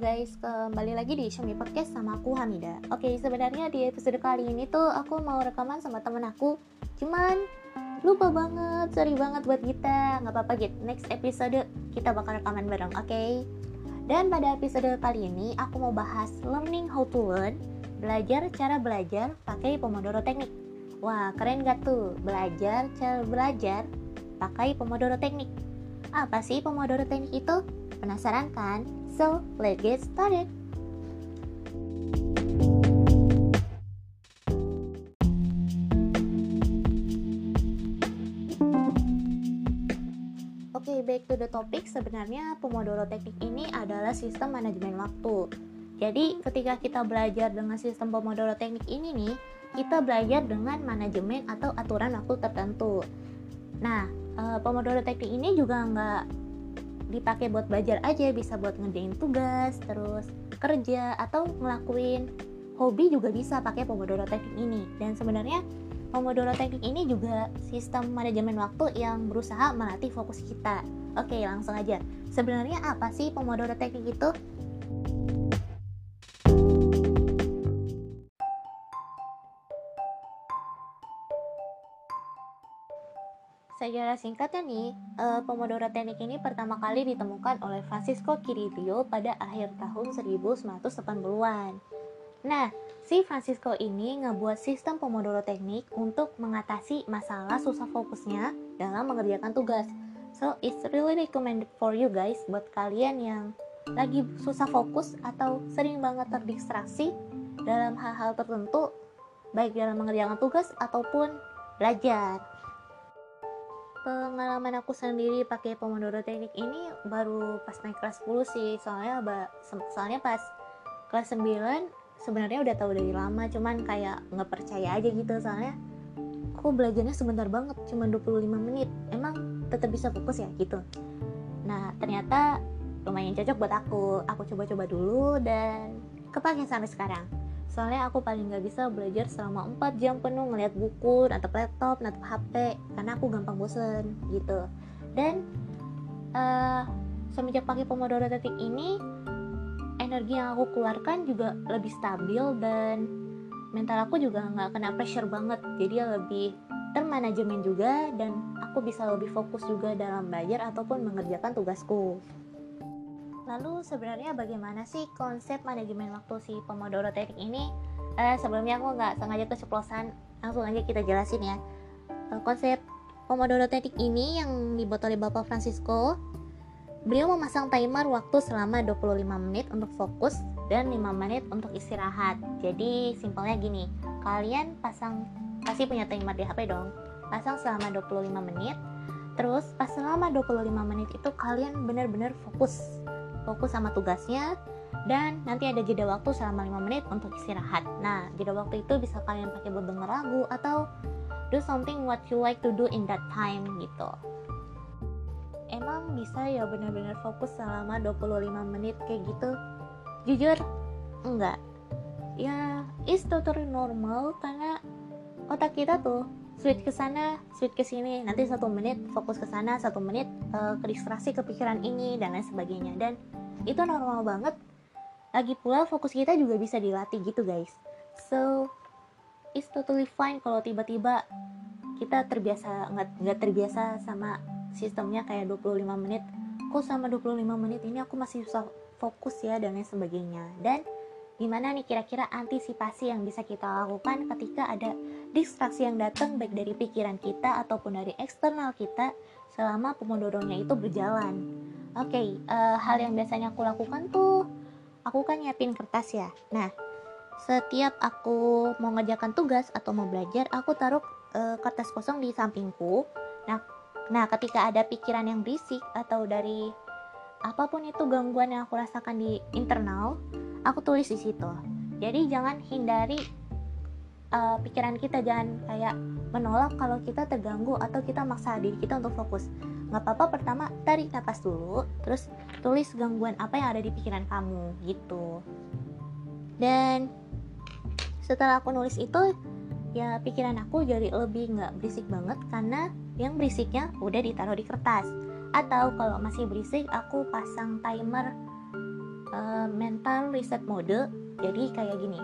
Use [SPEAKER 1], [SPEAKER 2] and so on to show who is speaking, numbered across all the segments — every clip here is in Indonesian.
[SPEAKER 1] guys, kembali lagi di Xiaomi Podcast sama aku Hamida Oke, sebenarnya di episode kali ini tuh aku mau rekaman sama temen aku Cuman lupa banget, sorry banget buat kita Gak apa-apa gitu, next episode kita bakal rekaman bareng, oke? Okay? Dan pada episode kali ini aku mau bahas learning how to learn Belajar cara belajar pakai Pomodoro Teknik Wah, keren gak tuh? Belajar cara belajar pakai Pomodoro Teknik Apa sih Pomodoro Teknik itu? Penasaran kan? So, let's get started. Oke, okay, back to the topic. Sebenarnya Pomodoro Teknik ini adalah sistem manajemen waktu. Jadi, ketika kita belajar dengan sistem Pomodoro Teknik ini nih, kita belajar dengan manajemen atau aturan waktu tertentu. Nah, eh, Pomodoro Teknik ini juga nggak dipakai buat belajar aja bisa buat ngerjain tugas terus kerja atau ngelakuin hobi juga bisa pakai Pomodoro Teknik ini. Dan sebenarnya Pomodoro Teknik ini juga sistem manajemen waktu yang berusaha melatih fokus kita. Oke langsung aja. Sebenarnya apa sih Pomodoro Teknik itu Secara singkatnya nih, uh, Pomodoro Teknik ini pertama kali ditemukan oleh Francisco Quirillo pada akhir tahun 1980-an. Nah, si Francisco ini ngebuat sistem Pomodoro Teknik untuk mengatasi masalah susah fokusnya dalam mengerjakan tugas. So, it's really recommended for you guys buat kalian yang lagi susah fokus atau sering banget terdistraksi dalam hal-hal tertentu, baik dalam mengerjakan tugas ataupun belajar pengalaman aku sendiri pakai Pomodoro teknik ini baru pas naik kelas 10 sih. Soalnya soalnya pas kelas 9 sebenarnya udah tahu dari lama cuman kayak nggak percaya aja gitu. Soalnya kok belajarnya sebentar banget cuma 25 menit. Emang tetap bisa fokus ya gitu. Nah ternyata lumayan cocok buat aku. Aku coba-coba dulu dan kepake sampai sekarang soalnya aku paling nggak bisa belajar selama 4 jam penuh ngeliat buku, natap laptop, natap HP karena aku gampang bosen gitu. Dan uh, semenjak pakai Pomodoro Tetik ini energi yang aku keluarkan juga lebih stabil dan mental aku juga nggak kena pressure banget. Jadi lebih termanajemen juga dan aku bisa lebih fokus juga dalam belajar ataupun mengerjakan tugasku Lalu sebenarnya bagaimana sih konsep manajemen waktu si Pomodoro Teknik ini? Eh, sebelumnya aku nggak sengaja keceplosan, langsung aja kita jelasin ya. Eh, konsep Pomodoro Teknik ini yang dibuat oleh Bapak Francisco, beliau memasang timer waktu selama 25 menit untuk fokus dan 5 menit untuk istirahat. Jadi simpelnya gini, kalian pasang pasti punya timer di HP dong. Pasang selama 25 menit. Terus pas selama 25 menit itu kalian benar-benar fokus fokus sama tugasnya dan nanti ada jeda waktu selama 5 menit untuk istirahat. Nah, jeda waktu itu bisa kalian pakai buat denger lagu atau do something what you like to do in that time gitu. Emang bisa ya benar-benar fokus selama 25 menit kayak gitu? Jujur, enggak. Ya, it's totally normal karena otak kita tuh switch ke sana, switch ke sini. Nanti satu menit fokus ke sana, satu menit uh, ke distraksi kepikiran ini dan lain sebagainya. Dan itu normal banget. Lagi pula fokus kita juga bisa dilatih gitu guys. So it's totally fine kalau tiba-tiba kita terbiasa nggak nggak terbiasa sama sistemnya kayak 25 menit. Kok sama 25 menit ini aku masih susah fokus ya dan lain sebagainya. Dan Gimana nih kira-kira antisipasi yang bisa kita lakukan ketika ada distraksi yang datang baik dari pikiran kita ataupun dari eksternal kita selama pomodoronya itu berjalan. Oke, okay, uh, eh, hal yang biasanya aku lakukan tuh aku kan nyiapin kertas ya. Nah, setiap aku mau ngerjakan tugas atau mau belajar, aku taruh uh, kertas kosong di sampingku. Nah, nah ketika ada pikiran yang berisik atau dari apa pun itu gangguan yang aku rasakan di internal, aku tulis di situ. Jadi jangan hindari uh, pikiran kita jangan kayak menolak kalau kita terganggu atau kita maksa diri kita untuk fokus. Nggak apa-apa pertama tarik nafas dulu terus tulis gangguan apa yang ada di pikiran kamu gitu. Dan setelah aku nulis itu ya pikiran aku jadi lebih nggak berisik banget karena yang berisiknya udah ditaruh di kertas. Atau kalau masih berisik aku pasang timer uh, mental reset mode jadi kayak gini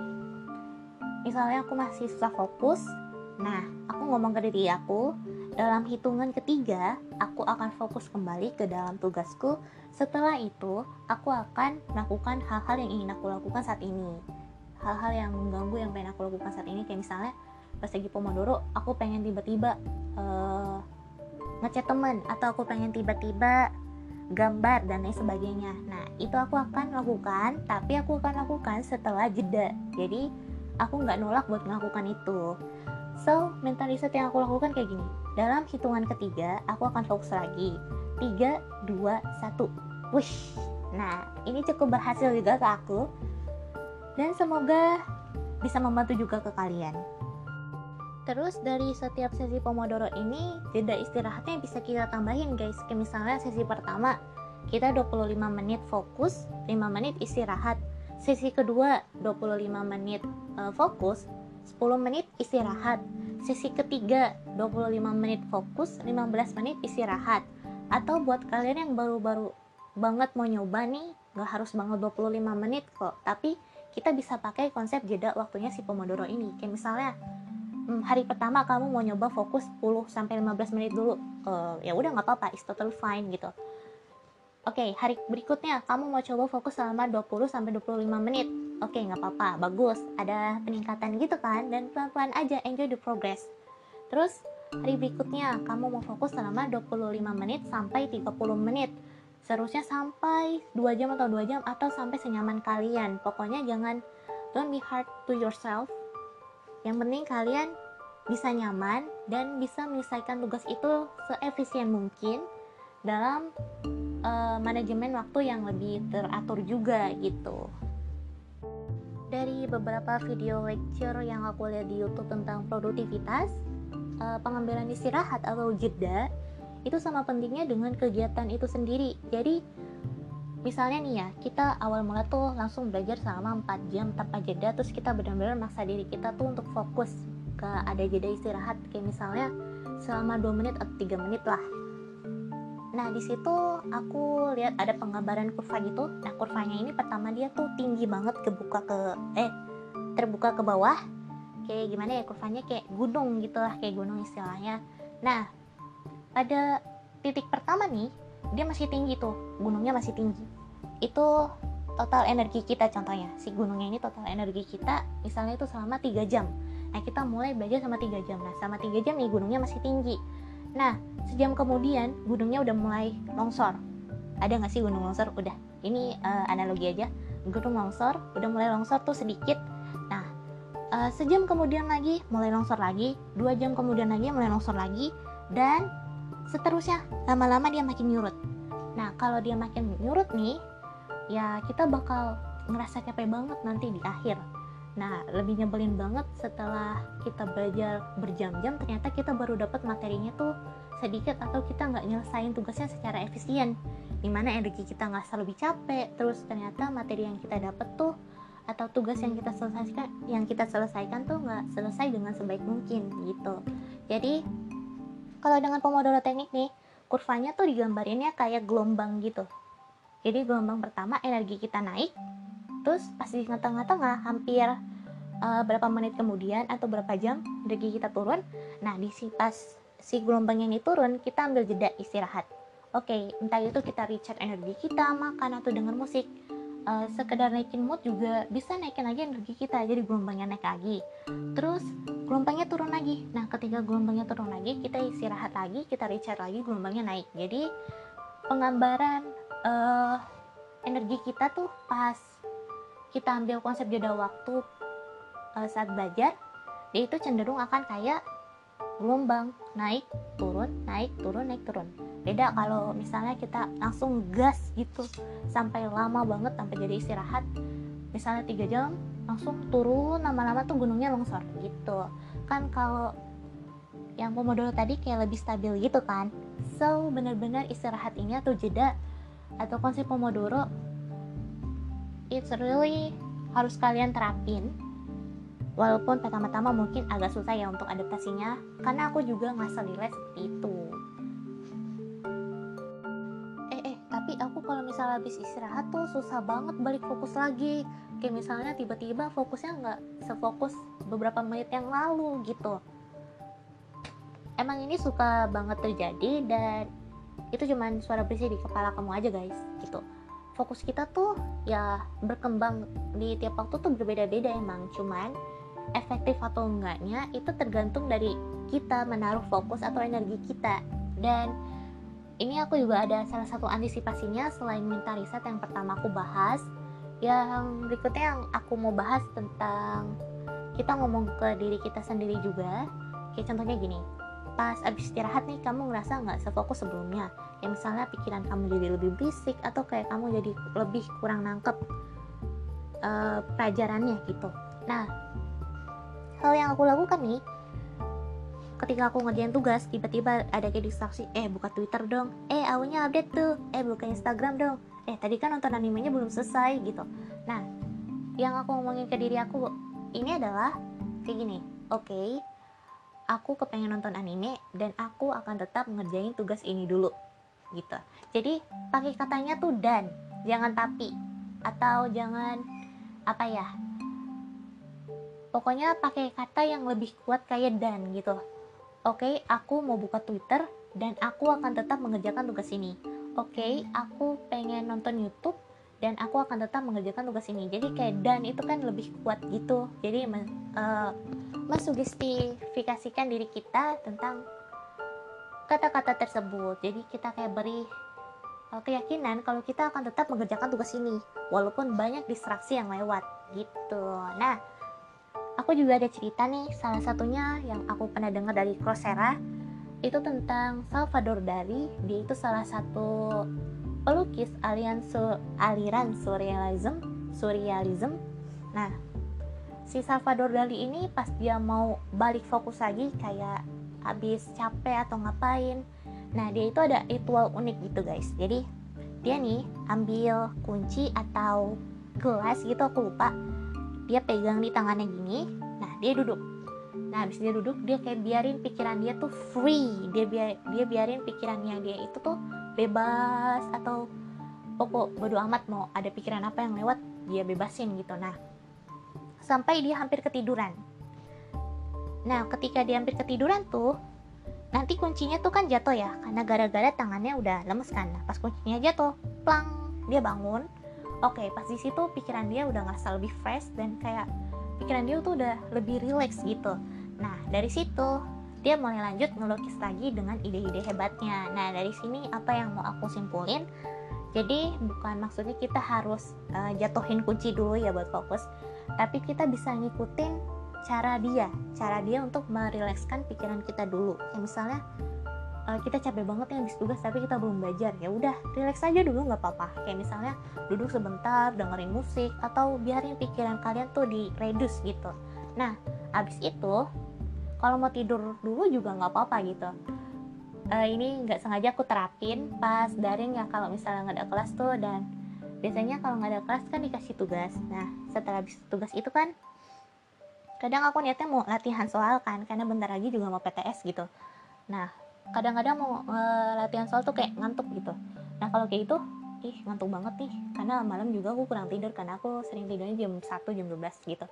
[SPEAKER 1] misalnya aku masih susah fokus nah aku ngomong ke diri aku dalam hitungan ketiga, aku akan fokus kembali ke dalam tugasku. Setelah itu, aku akan melakukan hal-hal yang ingin aku lakukan saat ini. Hal-hal yang mengganggu yang pengen aku lakukan saat ini, kayak misalnya pas lagi Pomodoro, aku pengen tiba-tiba uh, ngechat temen, atau aku pengen tiba-tiba gambar dan lain sebagainya. Nah, itu aku akan lakukan, tapi aku akan lakukan setelah jeda. Jadi, aku nggak nolak buat melakukan itu. So, mental reset yang aku lakukan kayak gini. Dalam hitungan ketiga, aku akan fokus lagi. 3, 2, 1. Wush. Nah, ini cukup berhasil juga ke aku. Dan semoga bisa membantu juga ke kalian. Terus dari setiap sesi Pomodoro ini, jeda istirahatnya bisa kita tambahin guys. Kayak misalnya sesi pertama, kita 25 menit fokus, 5 menit istirahat. Sesi kedua, 25 menit uh, fokus, 10 menit istirahat. Sesi ketiga 25 menit fokus, 15 menit istirahat. Atau buat kalian yang baru-baru banget mau nyoba nih, gak harus banget 25 menit kok. Tapi kita bisa pakai konsep jeda waktunya si Pomodoro ini. Kayak misalnya hmm, hari pertama kamu mau nyoba fokus 10 sampai 15 menit dulu. Uh, ya udah nggak apa-apa, it's totally fine gitu. Oke, okay, hari berikutnya kamu mau coba fokus selama 20 sampai 25 menit. Oke okay, nggak apa-apa bagus. Ada peningkatan gitu kan dan pelan-pelan aja enjoy the progress. Terus hari berikutnya kamu mau fokus selama 25 menit sampai 30 menit. Seharusnya sampai 2 jam atau 2 jam atau sampai senyaman kalian. Pokoknya jangan don't be hard to yourself yang penting kalian bisa nyaman dan bisa menyelesaikan tugas itu seefisien mungkin dalam uh, manajemen waktu yang lebih teratur juga gitu dari beberapa video lecture yang aku lihat di YouTube tentang produktivitas, uh, pengambilan istirahat atau jeda itu sama pentingnya dengan kegiatan itu sendiri. Jadi misalnya nih ya, kita awal mula tuh langsung belajar selama 4 jam tanpa jeda terus kita benar-benar maksa diri kita tuh untuk fokus ke ada jeda istirahat kayak misalnya selama 2 menit atau 3 menit lah Nah, di situ aku lihat ada penggambaran kurva gitu. Nah, kurvanya ini pertama dia tuh tinggi banget kebuka ke eh terbuka ke bawah. Kayak gimana ya kurvanya kayak gunung gitu lah, kayak gunung istilahnya. Nah, pada titik pertama nih, dia masih tinggi tuh, gunungnya masih tinggi. Itu total energi kita contohnya. Si gunungnya ini total energi kita misalnya itu selama 3 jam. Nah, kita mulai belajar sama 3 jam. Nah, sama 3 jam nih gunungnya masih tinggi Nah, sejam kemudian gunungnya udah mulai longsor. Ada nggak sih gunung longsor? Udah. Ini uh, analogi aja. Gunung longsor, udah mulai longsor tuh sedikit. Nah, uh, sejam kemudian lagi mulai longsor lagi, dua jam kemudian lagi mulai longsor lagi, dan seterusnya. Lama-lama dia makin nyurut. Nah, kalau dia makin nyurut nih, ya kita bakal ngerasa capek banget nanti di akhir Nah, lebih nyebelin banget setelah kita belajar berjam-jam, ternyata kita baru dapat materinya tuh sedikit atau kita nggak nyelesain tugasnya secara efisien. Di mana energi kita nggak selalu capek, terus ternyata materi yang kita dapat tuh atau tugas yang kita selesaikan yang kita selesaikan tuh nggak selesai dengan sebaik mungkin gitu. Jadi kalau dengan Pomodoro teknik nih, kurvanya tuh digambarinnya kayak gelombang gitu. Jadi gelombang pertama energi kita naik, terus pas di tengah-tengah hampir uh, berapa menit kemudian atau berapa jam energi kita turun. Nah di si pas si gelombang ini turun kita ambil jeda istirahat. Oke okay, entah itu kita recharge energi kita makan atau dengar musik. Uh, sekedar naikin mood juga bisa naikin lagi energi kita jadi gelombangnya naik lagi. Terus gelombangnya turun lagi. Nah ketika gelombangnya turun lagi kita istirahat lagi kita recharge lagi gelombangnya naik. Jadi penggambaran uh, energi kita tuh pas kita ambil konsep jeda waktu uh, saat belajar dia itu cenderung akan kayak gelombang naik turun naik turun naik turun. Beda kalau misalnya kita langsung gas gitu sampai lama banget sampai jadi istirahat misalnya tiga jam langsung turun lama-lama tuh gunungnya longsor gitu. Kan kalau yang Pomodoro tadi kayak lebih stabil gitu kan. So bener-bener istirahat ini atau jeda atau konsep Pomodoro it's really harus kalian terapin. Walaupun pertama-tama mungkin agak susah ya untuk adaptasinya karena aku juga ngerasa nilai seperti itu. Eh eh tapi aku kalau misalnya habis istirahat tuh susah banget balik fokus lagi. Kayak misalnya tiba-tiba fokusnya nggak sefokus beberapa menit yang lalu gitu. Emang ini suka banget terjadi dan itu cuman suara berisik di kepala kamu aja guys gitu. Fokus kita tuh ya berkembang di tiap waktu tuh berbeda-beda emang. Cuman efektif atau enggaknya itu tergantung dari kita menaruh fokus atau energi kita. Dan ini aku juga ada salah satu antisipasinya selain minta riset yang pertama aku bahas. Yang berikutnya yang aku mau bahas tentang kita ngomong ke diri kita sendiri juga. Kayak contohnya gini pas abis istirahat nih kamu ngerasa nggak sefokus sebelumnya? Ya misalnya pikiran kamu jadi lebih berisik atau kayak kamu jadi lebih kurang nangkep uh, pelajarannya gitu. Nah hal yang aku lakukan nih ketika aku ngerjain tugas tiba-tiba ada kayak distraksi eh buka twitter dong. Eh awalnya update tuh. Eh buka instagram dong. Eh tadi kan nonton animenya belum selesai gitu. Nah yang aku ngomongin ke diri aku ini adalah kayak gini. Oke okay, aku kepengen nonton anime dan aku akan tetap ngerjain tugas ini dulu gitu. Jadi pakai katanya tuh dan jangan tapi atau jangan apa ya pokoknya pakai kata yang lebih kuat kayak dan gitu. Oke aku mau buka twitter dan aku akan tetap mengerjakan tugas ini. Oke aku pengen nonton youtube dan aku akan tetap mengerjakan tugas ini. Jadi kayak dan itu kan lebih kuat gitu. Jadi uh, mensugestifikasikan diri kita tentang kata-kata tersebut. Jadi kita kayak beri uh, keyakinan kalau kita akan tetap mengerjakan tugas ini walaupun banyak distraksi yang lewat gitu. Nah aku juga ada cerita nih salah satunya yang aku pernah dengar dari Coursera itu tentang Salvador Dali. Dia itu salah satu pelukis aliran, aliran surrealism, surrealism. Nah, si Salvador Dali ini pas dia mau balik fokus lagi kayak habis capek atau ngapain. Nah, dia itu ada ritual unik gitu, guys. Jadi, dia nih ambil kunci atau gelas gitu aku lupa. Dia pegang di tangannya gini. Nah, dia duduk. Nah, habis dia duduk, dia kayak biarin pikiran dia tuh free. Dia biar dia biarin pikirannya dia itu tuh bebas atau pokok bodo amat mau ada pikiran apa yang lewat dia bebasin gitu. Nah sampai dia hampir ketiduran. Nah ketika dia hampir ketiduran tuh nanti kuncinya tuh kan jatuh ya karena gara-gara tangannya udah lemes kan. Nah, pas kuncinya jatuh plang dia bangun. Oke pas di situ pikiran dia udah ngerasa lebih fresh dan kayak pikiran dia tuh udah lebih relax gitu. Nah dari situ dia mulai lanjut ngelukis lagi dengan ide-ide hebatnya. Nah, dari sini apa yang mau aku simpulin? Jadi, bukan maksudnya kita harus uh, jatuhin kunci dulu ya buat fokus, tapi kita bisa ngikutin cara dia, cara dia untuk merilekskan pikiran kita dulu. Kayak misalnya uh, kita capek banget ya habis tugas tapi kita belum belajar ya udah relax aja dulu nggak apa-apa kayak misalnya duduk sebentar dengerin musik atau biarin pikiran kalian tuh di reduce gitu nah abis itu kalau mau tidur dulu juga nggak apa-apa gitu. Uh, ini nggak sengaja aku terapin pas daring ya kalau misalnya nggak ada kelas tuh. Dan biasanya kalau nggak ada kelas kan dikasih tugas. Nah setelah habis tugas itu kan kadang aku niatnya mau latihan soal kan karena bentar lagi juga mau PTS gitu. Nah kadang-kadang mau uh, latihan soal tuh kayak ngantuk gitu. Nah kalau kayak itu ih ngantuk banget nih. Karena malam juga aku kurang tidur karena aku sering tidurnya jam 1 jam 12 gitu.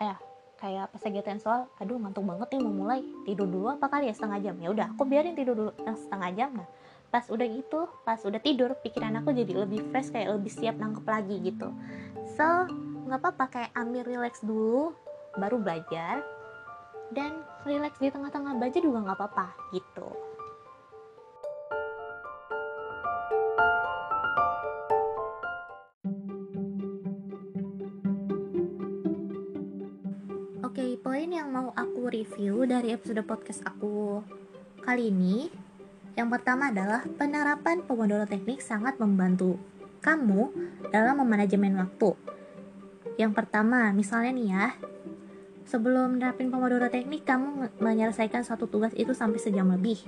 [SPEAKER 1] Eh kayak pas lagi soal aduh ngantuk banget nih mau mulai. Tidur dulu apa kali ya setengah jam? Ya udah aku biarin tidur dulu nah, setengah jam. Nah pas udah gitu pas udah tidur pikiran aku jadi lebih fresh kayak lebih siap nangkep lagi gitu. So nggak apa-apa ambil relax dulu baru belajar. Dan relax di tengah-tengah belajar juga nggak apa-apa gitu review dari episode podcast aku kali ini yang pertama adalah penerapan Pomodoro Teknik sangat membantu kamu dalam memanajemen waktu. Yang pertama, misalnya nih ya, sebelum menerapin Pomodoro Teknik, kamu menyelesaikan satu tugas itu sampai sejam lebih.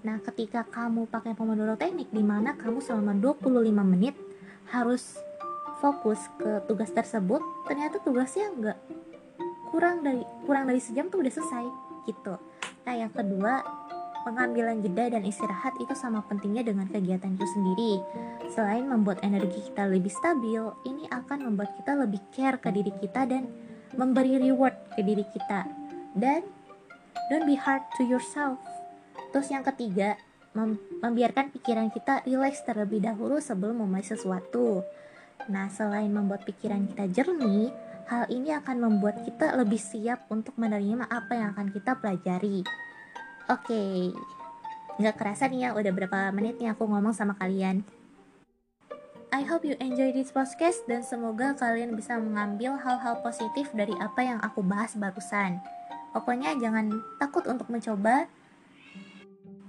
[SPEAKER 1] Nah, ketika kamu pakai Pomodoro Teknik, di mana kamu selama 25 menit harus fokus ke tugas tersebut, ternyata tugasnya nggak kurang dari kurang dari sejam tuh udah selesai gitu nah yang kedua pengambilan jeda dan istirahat itu sama pentingnya dengan kegiatan itu sendiri. Selain membuat energi kita lebih stabil, ini akan membuat kita lebih care ke diri kita dan memberi reward ke diri kita. Dan don't be hard to yourself. Terus yang ketiga, mem membiarkan pikiran kita rileks terlebih dahulu sebelum memulai sesuatu. Nah, selain membuat pikiran kita jernih, hal ini akan membuat kita lebih siap untuk menerima apa yang akan kita pelajari. Oke, okay. nggak kerasa nih ya udah berapa menit nih aku ngomong sama kalian. I hope you enjoy this podcast dan semoga kalian bisa mengambil hal-hal positif dari apa yang aku bahas barusan. Pokoknya jangan takut untuk mencoba.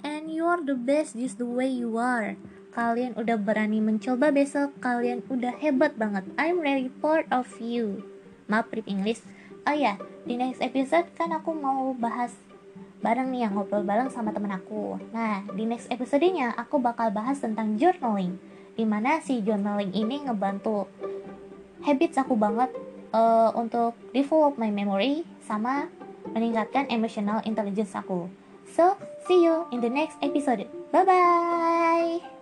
[SPEAKER 1] And you are the best just the way you are. Kalian udah berani mencoba besok, kalian udah hebat banget. I'm really proud of you. Maaf, Rip English. Oh ya, di next episode kan aku mau bahas bareng nih yang ngobrol bareng sama temen aku. Nah, di next episodenya aku bakal bahas tentang journaling. Di mana si journaling ini ngebantu habits aku banget uh, untuk develop my memory sama meningkatkan emotional intelligence aku. So, see you in the next episode. Bye-bye!